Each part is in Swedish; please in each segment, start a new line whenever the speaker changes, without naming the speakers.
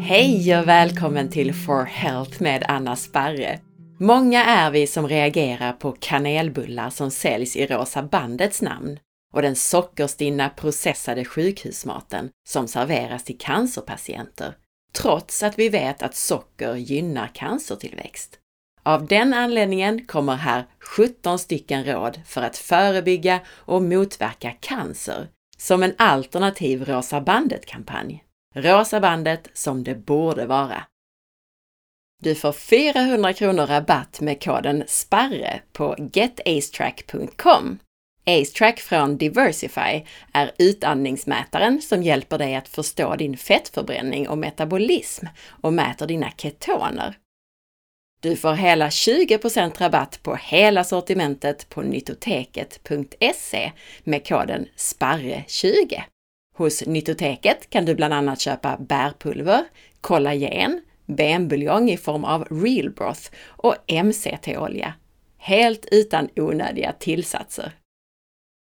Hej och välkommen till For Health med Anna Sparre! Många är vi som reagerar på kanelbullar som säljs i Rosa bandets namn och den sockerstinna processade sjukhusmaten som serveras till cancerpatienter, trots att vi vet att socker gynnar cancertillväxt. Av den anledningen kommer här 17 stycken råd för att förebygga och motverka cancer som en alternativ Rosa bandet-kampanj. Rosa bandet som det borde vara. Du får 400 kronor rabatt med koden SPARRE på getacetrack.com. AceTrack från Diversify är utandningsmätaren som hjälper dig att förstå din fettförbränning och metabolism och mäter dina ketoner. Du får hela 20% rabatt på hela sortimentet på nyttoteket.se med koden SPARRE20. Hos Nyttoteket kan du bland annat köpa bärpulver, kollagen, benbuljong i form av real broth och MCT-olja. Helt utan onödiga tillsatser.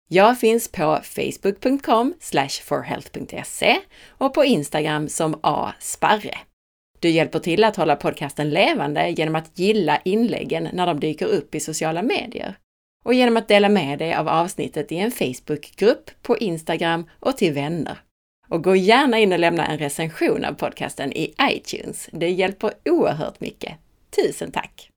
Jag finns på facebook.com forhealth.se och på Instagram som asparre. Du hjälper till att hålla podcasten levande genom att gilla inläggen när de dyker upp i sociala medier och genom att dela med dig av avsnittet i en Facebookgrupp, på Instagram och till vänner. Och gå gärna in och lämna en recension av podcasten i iTunes. Det hjälper oerhört mycket. Tusen tack!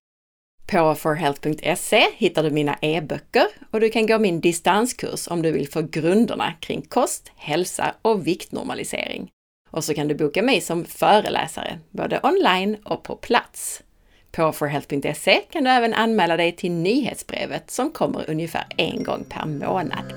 På forhealth.se hittar du mina e-böcker och du kan gå min distanskurs om du vill få grunderna kring kost, hälsa och viktnormalisering. Och så kan du boka mig som föreläsare, både online och på plats. På forhealth.se kan du även anmäla dig till nyhetsbrevet som kommer ungefär en gång per månad.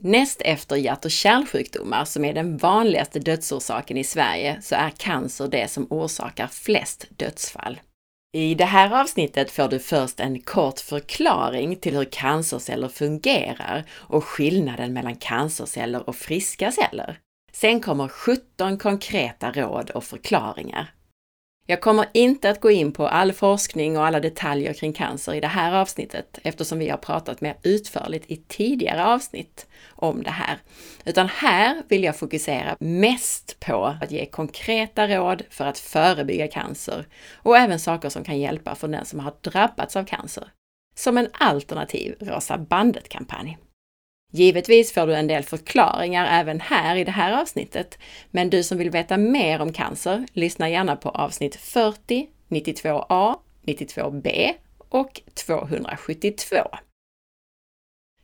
Näst efter hjärt och kärlsjukdomar, som är den vanligaste dödsorsaken i Sverige, så är cancer det som orsakar flest dödsfall. I det här avsnittet får du först en kort förklaring till hur cancerceller fungerar och skillnaden mellan cancerceller och friska celler. Sen kommer 17 konkreta råd och förklaringar. Jag kommer inte att gå in på all forskning och alla detaljer kring cancer i det här avsnittet eftersom vi har pratat mer utförligt i tidigare avsnitt om det här. Utan här vill jag fokusera mest på att ge konkreta råd för att förebygga cancer och även saker som kan hjälpa för den som har drabbats av cancer. Som en alternativ Rosa bandet-kampanj. Givetvis får du en del förklaringar även här i det här avsnittet, men du som vill veta mer om cancer, lyssna gärna på avsnitt 40, 92a, 92b och 272.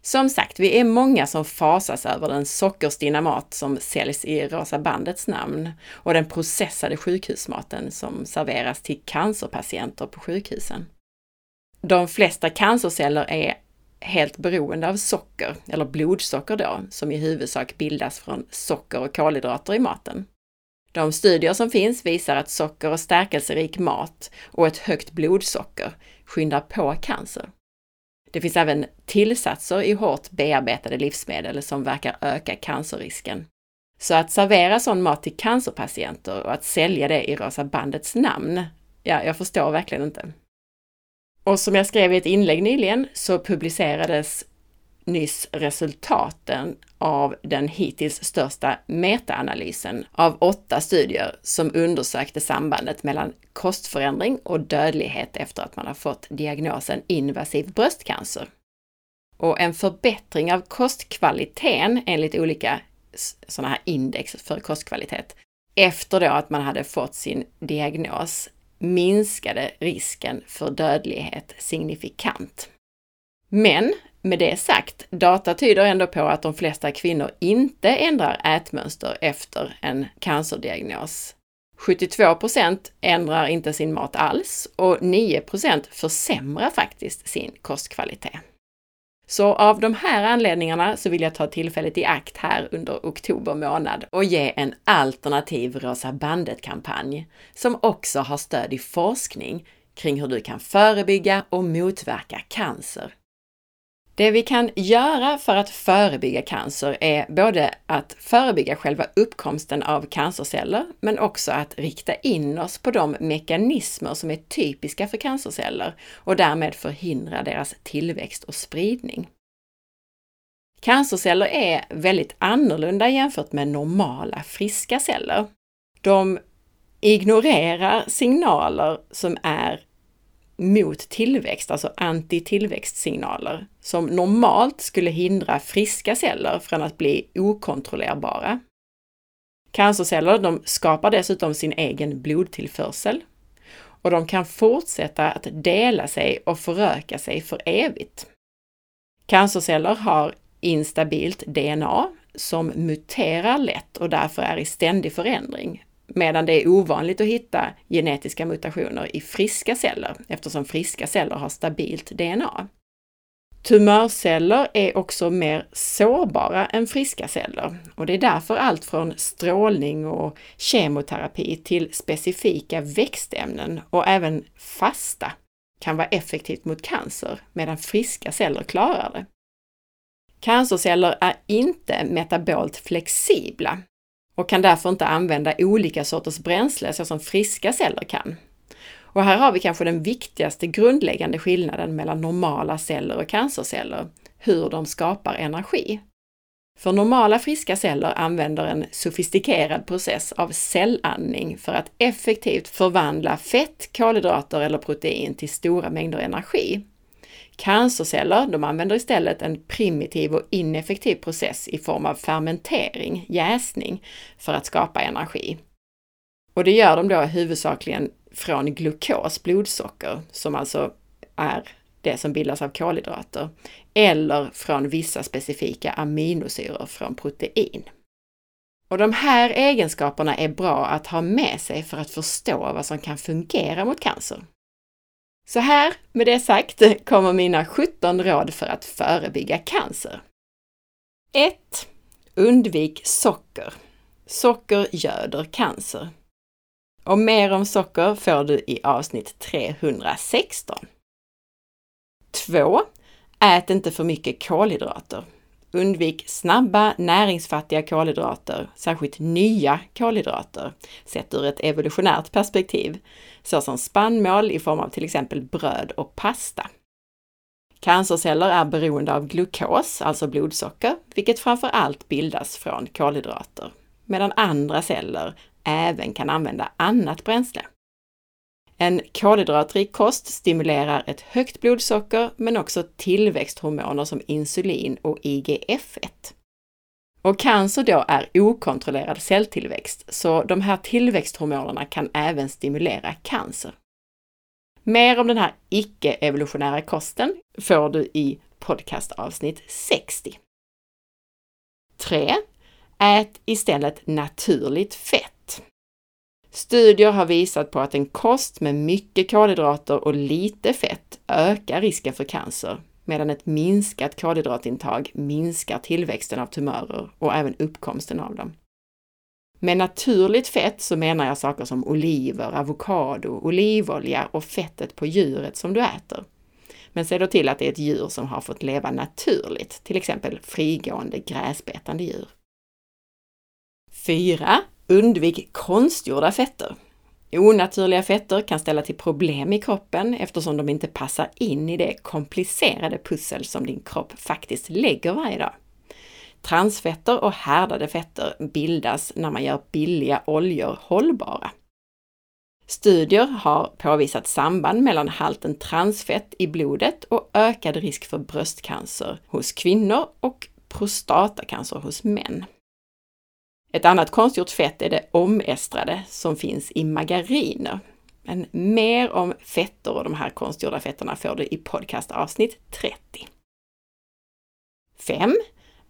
Som sagt, vi är många som fasas över den sockerstinna mat som säljs i Rosa bandets namn och den processade sjukhusmaten som serveras till cancerpatienter på sjukhusen. De flesta cancerceller är helt beroende av socker, eller blodsocker då, som i huvudsak bildas från socker och kolhydrater i maten. De studier som finns visar att socker och stärkelserik mat och ett högt blodsocker skyndar på cancer. Det finns även tillsatser i hårt bearbetade livsmedel som verkar öka cancerrisken. Så att servera sån mat till cancerpatienter och att sälja det i Rosa bandets namn, ja, jag förstår verkligen inte. Och som jag skrev i ett inlägg nyligen så publicerades nyss resultaten av den hittills största metaanalysen av åtta studier som undersökte sambandet mellan kostförändring och dödlighet efter att man har fått diagnosen invasiv bröstcancer. Och en förbättring av kostkvaliteten enligt olika sådana här index för kostkvalitet efter då att man hade fått sin diagnos minskade risken för dödlighet signifikant. Men med det sagt, data tyder ändå på att de flesta kvinnor inte ändrar ätmönster efter en cancerdiagnos. 72% ändrar inte sin mat alls och 9% försämrar faktiskt sin kostkvalitet. Så av de här anledningarna så vill jag ta tillfället i akt här under oktober månad och ge en alternativ Rosa bandet-kampanj som också har stöd i forskning kring hur du kan förebygga och motverka cancer. Det vi kan göra för att förebygga cancer är både att förebygga själva uppkomsten av cancerceller, men också att rikta in oss på de mekanismer som är typiska för cancerceller och därmed förhindra deras tillväxt och spridning. Cancerceller är väldigt annorlunda jämfört med normala friska celler. De ignorerar signaler som är mot tillväxt, alltså antitillväxtsignaler, som normalt skulle hindra friska celler från att bli okontrollerbara. Cancerceller de skapar dessutom sin egen blodtillförsel och de kan fortsätta att dela sig och föröka sig för evigt. Cancerceller har instabilt DNA som muterar lätt och därför är i ständig förändring, medan det är ovanligt att hitta genetiska mutationer i friska celler eftersom friska celler har stabilt DNA. Tumörceller är också mer sårbara än friska celler och det är därför allt från strålning och kemoterapi till specifika växtämnen och även fasta kan vara effektivt mot cancer medan friska celler klarar det. Cancerceller är inte metabolt flexibla och kan därför inte använda olika sorters bränsle så som friska celler kan. Och här har vi kanske den viktigaste grundläggande skillnaden mellan normala celler och cancerceller, hur de skapar energi. För normala friska celler använder en sofistikerad process av cellandning för att effektivt förvandla fett, kolhydrater eller protein till stora mängder energi. Cancerceller de använder istället en primitiv och ineffektiv process i form av fermentering, jäsning, för att skapa energi. Och det gör de då huvudsakligen från glukos, blodsocker, som alltså är det som bildas av kolhydrater, eller från vissa specifika aminosyror från protein. Och de här egenskaperna är bra att ha med sig för att förstå vad som kan fungera mot cancer. Så här, med det sagt, kommer mina 17 råd för att förebygga cancer. 1. Undvik socker. Socker göder cancer. Och mer om socker får du i avsnitt 316. 2. Ät inte för mycket kolhydrater. Undvik snabba näringsfattiga kolhydrater, särskilt nya kolhydrater, sett ur ett evolutionärt perspektiv, såsom spannmål i form av till exempel bröd och pasta. Cancerceller är beroende av glukos, alltså blodsocker, vilket framför allt bildas från kolhydrater, medan andra celler även kan använda annat bränsle. En kolhydratrik kost stimulerar ett högt blodsocker men också tillväxthormoner som insulin och IGF-1. Och cancer då är okontrollerad celltillväxt, så de här tillväxthormonerna kan även stimulera cancer. Mer om den här icke-evolutionära kosten får du i podcastavsnitt 60. 3. Ät istället naturligt fett. Studier har visat på att en kost med mycket kolhydrater och lite fett ökar risken för cancer, medan ett minskat kolhydratintag minskar tillväxten av tumörer och även uppkomsten av dem. Med naturligt fett så menar jag saker som oliver, avokado, olivolja och fettet på djuret som du äter. Men se då till att det är ett djur som har fått leva naturligt, till exempel frigående gräsbetande djur. 4. Undvik konstgjorda fetter. Onaturliga fetter kan ställa till problem i kroppen eftersom de inte passar in i det komplicerade pussel som din kropp faktiskt lägger varje dag. Transfetter och härdade fetter bildas när man gör billiga oljor hållbara. Studier har påvisat samband mellan halten transfett i blodet och ökad risk för bröstcancer hos kvinnor och prostatacancer hos män. Ett annat konstgjort fett är det omestrade som finns i margariner. Men mer om fetter och de här konstgjorda fetterna får du i podcastavsnitt 30. 5.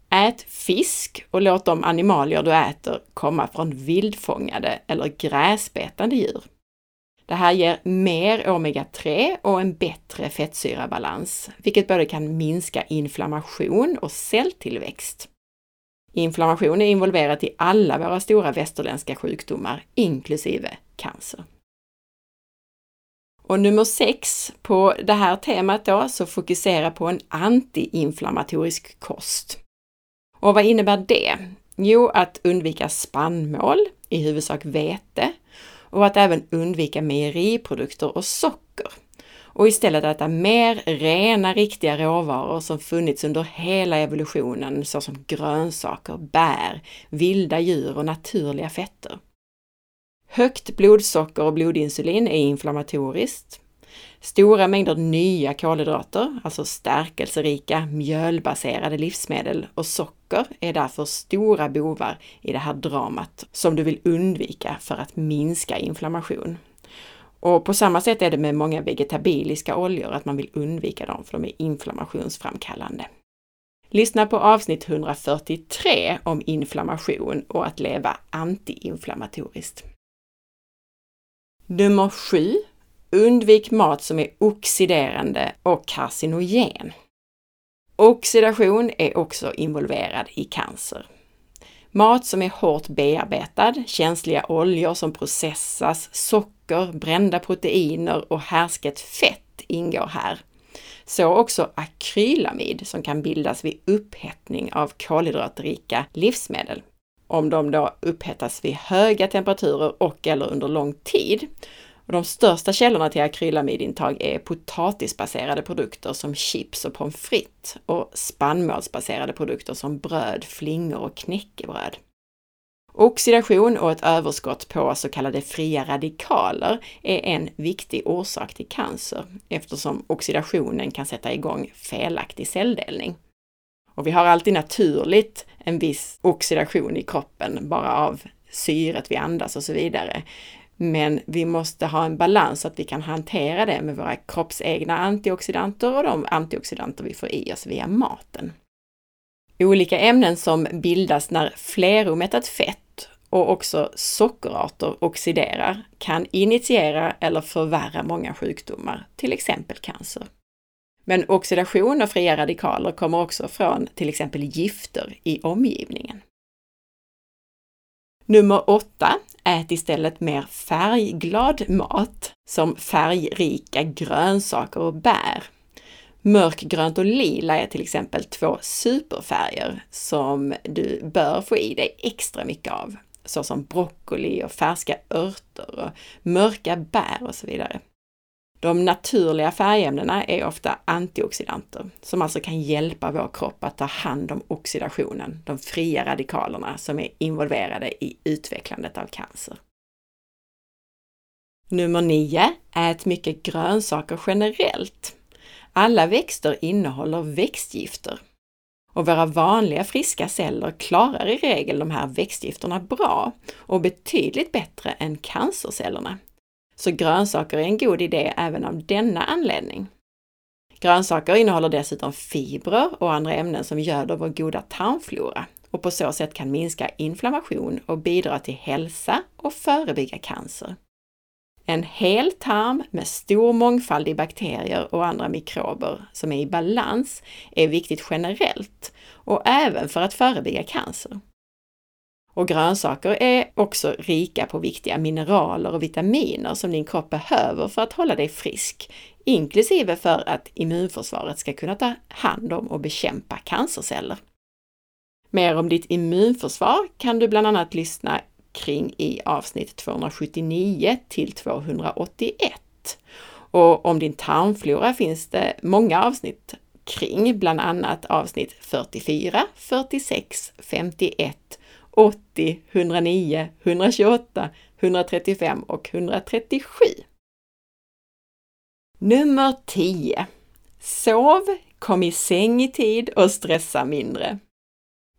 Ät fisk och låt de animalier du äter komma från vildfångade eller gräsbetande djur. Det här ger mer omega-3 och en bättre fettsyrabalans, vilket både kan minska inflammation och celltillväxt. Inflammation är involverat i alla våra stora västerländska sjukdomar, inklusive cancer. Och nummer sex på det här temat då, så fokusera på en antiinflammatorisk kost. Och vad innebär det? Jo, att undvika spannmål, i huvudsak vete, och att även undvika mejeriprodukter och socker. Och istället äta mer rena, riktiga råvaror som funnits under hela evolutionen, såsom grönsaker, bär, vilda djur och naturliga fetter. Högt blodsocker och blodinsulin är inflammatoriskt. Stora mängder nya kolhydrater, alltså stärkelserika mjölbaserade livsmedel och socker är därför stora bovar i det här dramat som du vill undvika för att minska inflammation. Och på samma sätt är det med många vegetabiliska oljor, att man vill undvika dem för de är inflammationsframkallande. Lyssna på avsnitt 143 om inflammation och att leva antiinflammatoriskt. Nummer 7. Undvik mat som är oxiderande och carcinogen. Oxidation är också involverad i cancer. Mat som är hårt bearbetad, känsliga oljor som processas, socker, brända proteiner och härsket fett ingår här. Så också akrylamid som kan bildas vid upphettning av kolhydratrika livsmedel om de då upphettas vid höga temperaturer och eller under lång tid. Och de största källorna till akrylamidintag är potatisbaserade produkter som chips och pommes frites och spannmålsbaserade produkter som bröd, flingor och knäckebröd. Oxidation och ett överskott på så kallade fria radikaler är en viktig orsak till cancer eftersom oxidationen kan sätta igång felaktig celldelning. Och vi har alltid naturligt en viss oxidation i kroppen bara av syret vi andas och så vidare. Men vi måste ha en balans så att vi kan hantera det med våra kroppsegna antioxidanter och de antioxidanter vi får i oss via maten. Olika ämnen som bildas när fleromättat fett och också sockerarter oxiderar kan initiera eller förvärra många sjukdomar, till exempel cancer. Men oxidation och fria radikaler kommer också från till exempel gifter i omgivningen. Nummer 8. Ät istället mer färgglad mat som färgrika grönsaker och bär. Mörkgrönt och lila är till exempel två superfärger som du bör få i dig extra mycket av, såsom broccoli och färska örter och mörka bär och så vidare. De naturliga färgämnena är ofta antioxidanter som alltså kan hjälpa vår kropp att ta hand om oxidationen, de fria radikalerna som är involverade i utvecklandet av cancer. Nummer 9. Ät mycket grönsaker generellt. Alla växter innehåller växtgifter och våra vanliga friska celler klarar i regel de här växtgifterna bra och betydligt bättre än cancercellerna så grönsaker är en god idé även av denna anledning. Grönsaker innehåller dessutom fibrer och andra ämnen som göder vår goda tarmflora och på så sätt kan minska inflammation och bidra till hälsa och förebygga cancer. En hel tarm med stor mångfald i bakterier och andra mikrober som är i balans är viktigt generellt och även för att förebygga cancer. Och grönsaker är också rika på viktiga mineraler och vitaminer som din kropp behöver för att hålla dig frisk, inklusive för att immunförsvaret ska kunna ta hand om och bekämpa cancerceller. Mer om ditt immunförsvar kan du bland annat lyssna kring i avsnitt 279 till 281. Och om din tarmflora finns det många avsnitt kring, bland annat avsnitt 44, 46, 51 80, 109, 128, 135 och 137. Nummer 10. Sov, kom i säng i tid och stressa mindre.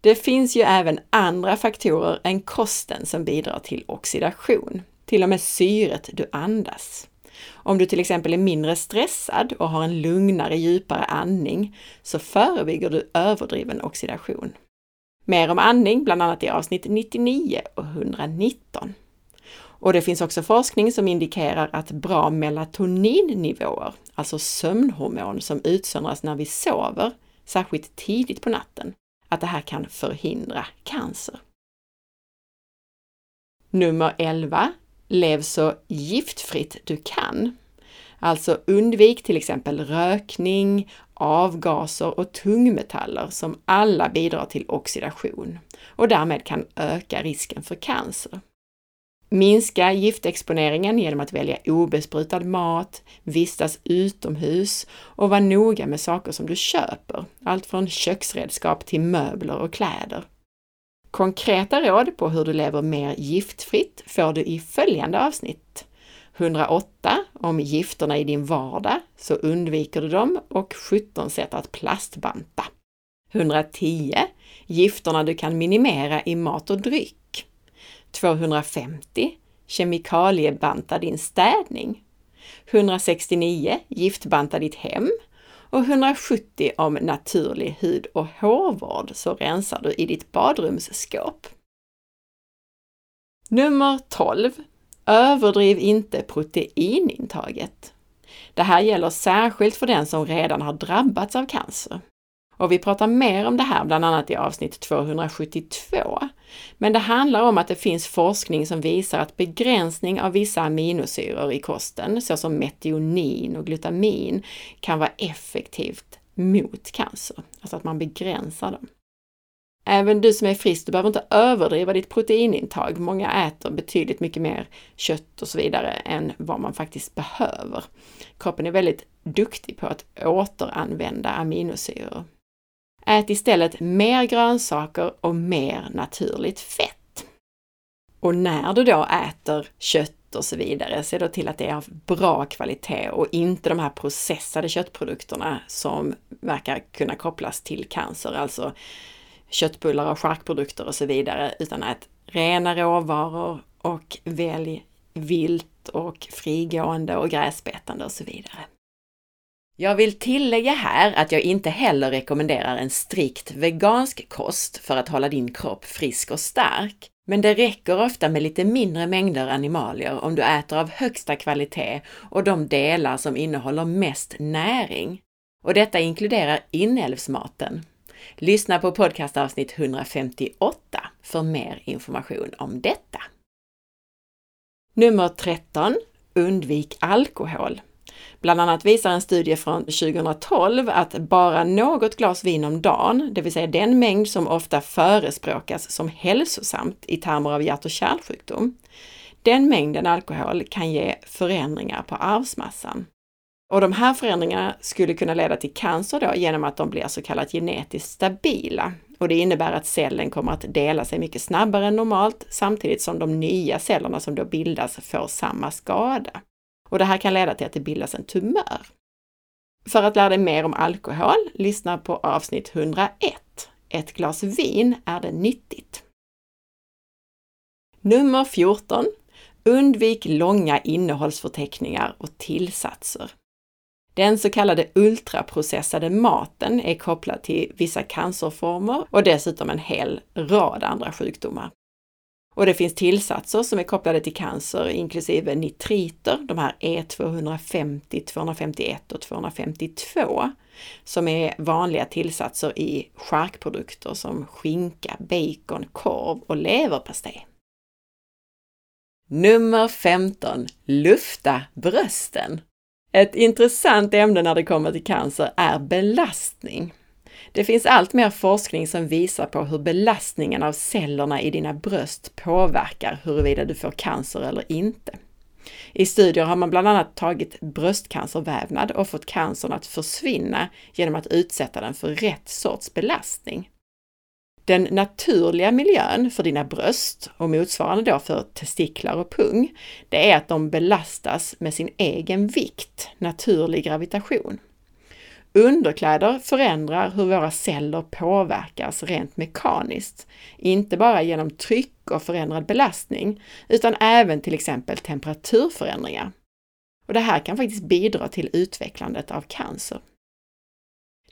Det finns ju även andra faktorer än kosten som bidrar till oxidation, till och med syret du andas. Om du till exempel är mindre stressad och har en lugnare, djupare andning så förebygger du överdriven oxidation. Mer om andning, bland annat i avsnitt 99 och 119. Och det finns också forskning som indikerar att bra melatoninnivåer, alltså sömnhormon som utsöndras när vi sover, särskilt tidigt på natten, att det här kan förhindra cancer. Nummer 11. Lev så giftfritt du kan. Alltså undvik till exempel rökning, avgaser och tungmetaller som alla bidrar till oxidation och därmed kan öka risken för cancer. Minska giftexponeringen genom att välja obesprutad mat, vistas utomhus och vara noga med saker som du köper, allt från köksredskap till möbler och kläder. Konkreta råd på hur du lever mer giftfritt får du i följande avsnitt. 108 om gifterna i din vardag, så undviker du dem och 17 sätt att plastbanta. 110 gifterna du kan minimera i mat och dryck. 250 kemikaliebanta din städning. 169 giftbanta ditt hem och 170 om naturlig hud och hårvård så rensar du i ditt badrumsskåp. Nummer 12. Överdriv inte proteinintaget. Det här gäller särskilt för den som redan har drabbats av cancer. Och vi pratar mer om det här bland annat i avsnitt 272. Men det handlar om att det finns forskning som visar att begränsning av vissa aminosyror i kosten, såsom metionin och glutamin, kan vara effektivt mot cancer. Alltså att man begränsar dem. Även du som är frisk, du behöver inte överdriva ditt proteinintag. Många äter betydligt mycket mer kött och så vidare än vad man faktiskt behöver. Kroppen är väldigt duktig på att återanvända aminosyror. Ät istället mer grönsaker och mer naturligt fett. Och när du då äter kött och så vidare, se då till att det är av bra kvalitet och inte de här processade köttprodukterna som verkar kunna kopplas till cancer, alltså köttbullar och charkprodukter och så vidare, utan ät rena råvaror och välj vilt och frigående och gräsbetande och så vidare. Jag vill tillägga här att jag inte heller rekommenderar en strikt vegansk kost för att hålla din kropp frisk och stark. Men det räcker ofta med lite mindre mängder animalier om du äter av högsta kvalitet och de delar som innehåller mest näring. Och detta inkluderar inälvsmaten. Lyssna på podcastavsnitt 158 för mer information om detta. Nummer 13. Undvik alkohol. Bland annat visar en studie från 2012 att bara något glas vin om dagen, det vill säga den mängd som ofta förespråkas som hälsosamt i termer av hjärt och kärlsjukdom, den mängden alkohol kan ge förändringar på arvsmassan. Och de här förändringarna skulle kunna leda till cancer då genom att de blir så kallat genetiskt stabila. Och det innebär att cellen kommer att dela sig mycket snabbare än normalt samtidigt som de nya cellerna som då bildas får samma skada. Och det här kan leda till att det bildas en tumör. För att lära dig mer om alkohol, lyssna på avsnitt 101. Ett glas vin, är det nyttigt? Nummer 14. Undvik långa innehållsförteckningar och tillsatser. Den så kallade ultraprocessade maten är kopplad till vissa cancerformer och dessutom en hel rad andra sjukdomar. Och det finns tillsatser som är kopplade till cancer, inklusive nitriter, de här E250, 251 och 252, som är vanliga tillsatser i charkprodukter som skinka, bacon, korv och leverpastej. Nummer 15. Lufta brösten. Ett intressant ämne när det kommer till cancer är belastning. Det finns allt mer forskning som visar på hur belastningen av cellerna i dina bröst påverkar huruvida du får cancer eller inte. I studier har man bland annat tagit bröstcancervävnad och fått cancern att försvinna genom att utsätta den för rätt sorts belastning. Den naturliga miljön för dina bröst och motsvarande då för testiklar och pung, det är att de belastas med sin egen vikt, naturlig gravitation. Underkläder förändrar hur våra celler påverkas rent mekaniskt, inte bara genom tryck och förändrad belastning, utan även till exempel temperaturförändringar. Och det här kan faktiskt bidra till utvecklandet av cancer.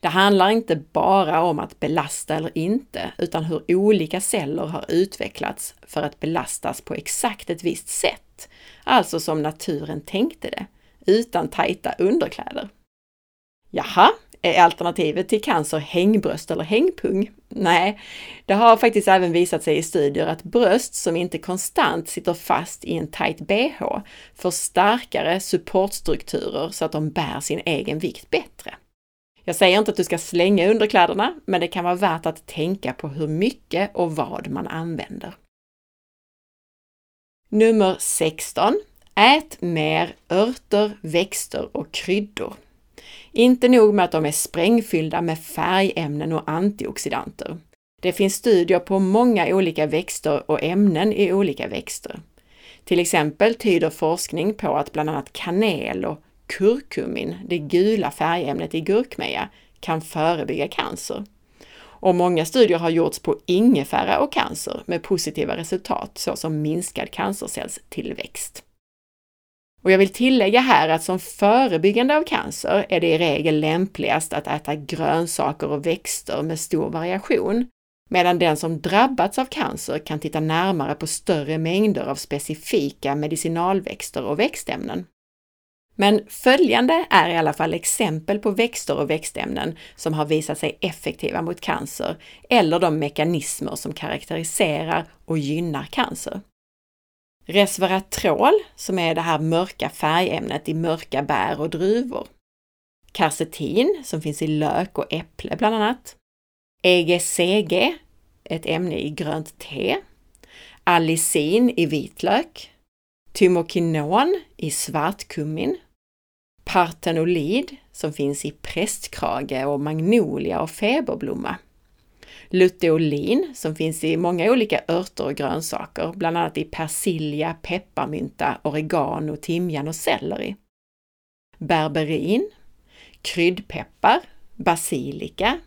Det handlar inte bara om att belasta eller inte, utan hur olika celler har utvecklats för att belastas på exakt ett visst sätt, alltså som naturen tänkte det, utan tajta underkläder. Jaha, är alternativet till cancer hängbröst eller hängpung? Nej, det har faktiskt även visat sig i studier att bröst som inte konstant sitter fast i en tight bh får starkare supportstrukturer så att de bär sin egen vikt bättre. Jag säger inte att du ska slänga underkläderna, men det kan vara värt att tänka på hur mycket och vad man använder. Nummer 16. Ät mer örter, växter och kryddor. Inte nog med att de är sprängfyllda med färgämnen och antioxidanter. Det finns studier på många olika växter och ämnen i olika växter. Till exempel tyder forskning på att bland annat kanel och kurkumin, det gula färgämnet i gurkmeja, kan förebygga cancer. Och många studier har gjorts på ingefära och cancer med positiva resultat såsom minskad cancercellstillväxt. Och jag vill tillägga här att som förebyggande av cancer är det i regel lämpligast att äta grönsaker och växter med stor variation, medan den som drabbats av cancer kan titta närmare på större mängder av specifika medicinalväxter och växtämnen. Men följande är i alla fall exempel på växter och växtämnen som har visat sig effektiva mot cancer eller de mekanismer som karaktäriserar och gynnar cancer. Resveratrol, som är det här mörka färgämnet i mörka bär och druvor. Karcetin, som finns i lök och äpple bland annat. EGCG, ett ämne i grönt te. Allicin i vitlök. Tymokinon i svartkummin. Partenolid, som finns i prästkrage och magnolia och feberblomma luteolin som finns i många olika örter och grönsaker, bland annat i persilja, pepparmynta, oregano, timjan och selleri. Berberin, kryddpeppar, basilika,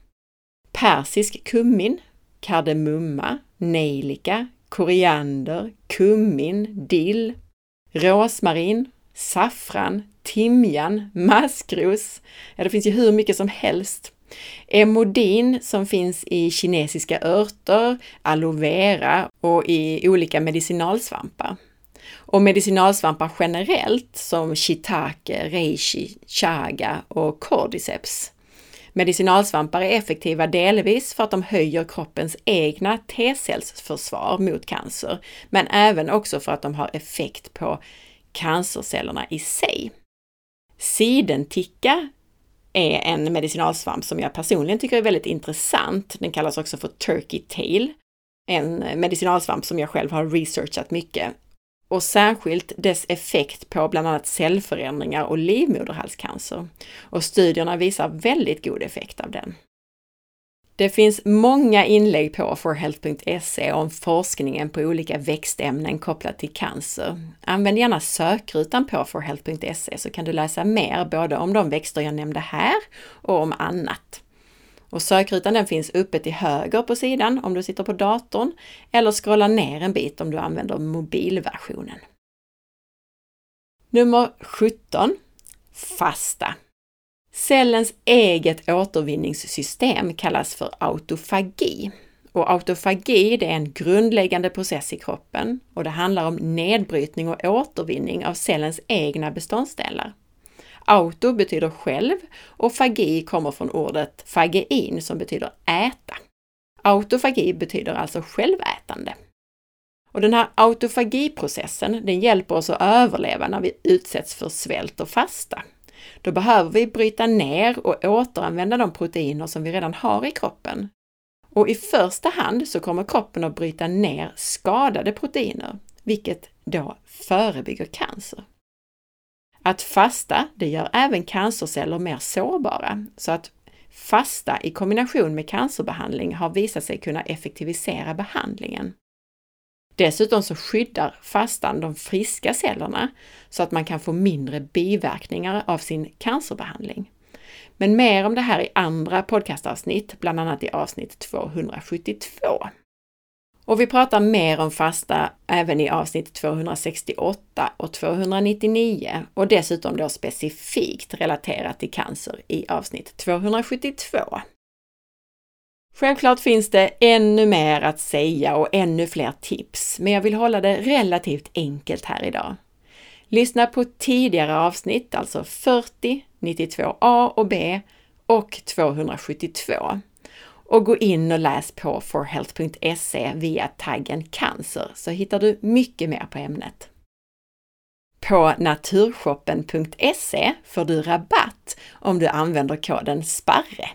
persisk kummin, kardemumma, nejlika, koriander, kummin, dill, rosmarin, saffran, timjan, maskros. Ja, det finns ju hur mycket som helst. Emodin som finns i kinesiska örter, aloe vera och i olika medicinalsvampar. Och medicinalsvampar generellt som shiitake, reishi, chaga och cordyceps. Medicinalsvampar är effektiva delvis för att de höjer kroppens egna T-cellsförsvar mot cancer, men även också för att de har effekt på cancercellerna i sig. Sidenticka är en medicinalsvamp som jag personligen tycker är väldigt intressant. Den kallas också för Turkey Tail. En medicinalsvamp som jag själv har researchat mycket. Och särskilt dess effekt på bland annat cellförändringar och livmoderhalscancer. Och studierna visar väldigt god effekt av den. Det finns många inlägg på forhealth.se om forskningen på olika växtämnen kopplat till cancer. Använd gärna sökrutan på forhealth.se så kan du läsa mer både om de växter jag nämnde här och om annat. Och sökrutan den finns uppe till höger på sidan om du sitter på datorn eller scrolla ner en bit om du använder mobilversionen. Nummer 17. Fasta. Cellens eget återvinningssystem kallas för autofagi. Och autofagi det är en grundläggande process i kroppen och det handlar om nedbrytning och återvinning av cellens egna beståndsdelar. Auto betyder själv och fagi kommer från ordet fagein som betyder äta. Autofagi betyder alltså självätande. Och den här autofagiprocessen, den hjälper oss att överleva när vi utsätts för svält och fasta. Då behöver vi bryta ner och återanvända de proteiner som vi redan har i kroppen. Och i första hand så kommer kroppen att bryta ner skadade proteiner, vilket då förebygger cancer. Att fasta, det gör även cancerceller mer sårbara, så att fasta i kombination med cancerbehandling har visat sig kunna effektivisera behandlingen. Dessutom så skyddar fastan de friska cellerna så att man kan få mindre biverkningar av sin cancerbehandling. Men mer om det här i andra podcastavsnitt, bland annat i avsnitt 272. Och vi pratar mer om fasta även i avsnitt 268 och 299 och dessutom då specifikt relaterat till cancer i avsnitt 272. Självklart finns det ännu mer att säga och ännu fler tips, men jag vill hålla det relativt enkelt här idag. Lyssna på tidigare avsnitt, alltså 40, 92a och b och 272. Och gå in och läs på forhealth.se via taggen cancer så hittar du mycket mer på ämnet. På naturshoppen.se får du rabatt om du använder koden SPARRE.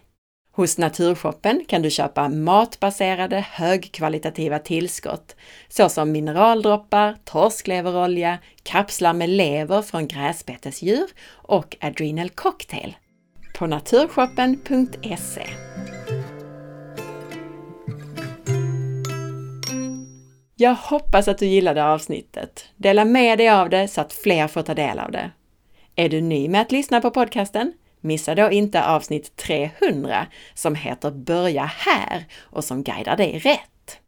Hos Naturshoppen kan du köpa matbaserade högkvalitativa tillskott såsom mineraldroppar, torskleverolja, kapslar med lever från gräsbetesdjur och Adrenal Cocktail. På naturshoppen.se Jag hoppas att du gillade avsnittet. Dela med dig av det så att fler får ta del av det. Är du ny med att lyssna på podcasten? Missa då inte avsnitt 300 som heter Börja här och som guidar dig rätt.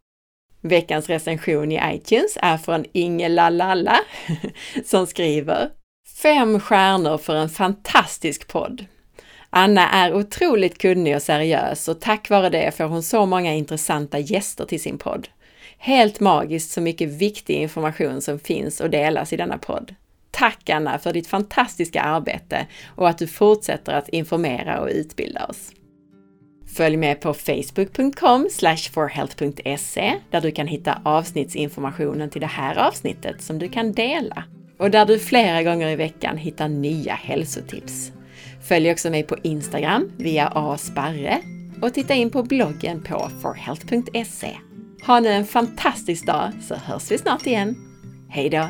Veckans recension i iTunes är från Ingela Lalla som skriver Fem stjärnor för en fantastisk podd. Anna är otroligt kunnig och seriös och tack vare det får hon så många intressanta gäster till sin podd. Helt magiskt så mycket viktig information som finns och delas i denna podd. Tack Anna för ditt fantastiska arbete och att du fortsätter att informera och utbilda oss. Följ med på facebook.com forhealth.se där du kan hitta avsnittsinformationen till det här avsnittet som du kan dela och där du flera gånger i veckan hittar nya hälsotips. Följ också mig på Instagram via asparre och titta in på bloggen på forhealth.se. Ha nu en fantastisk dag så hörs vi snart igen. Hej då!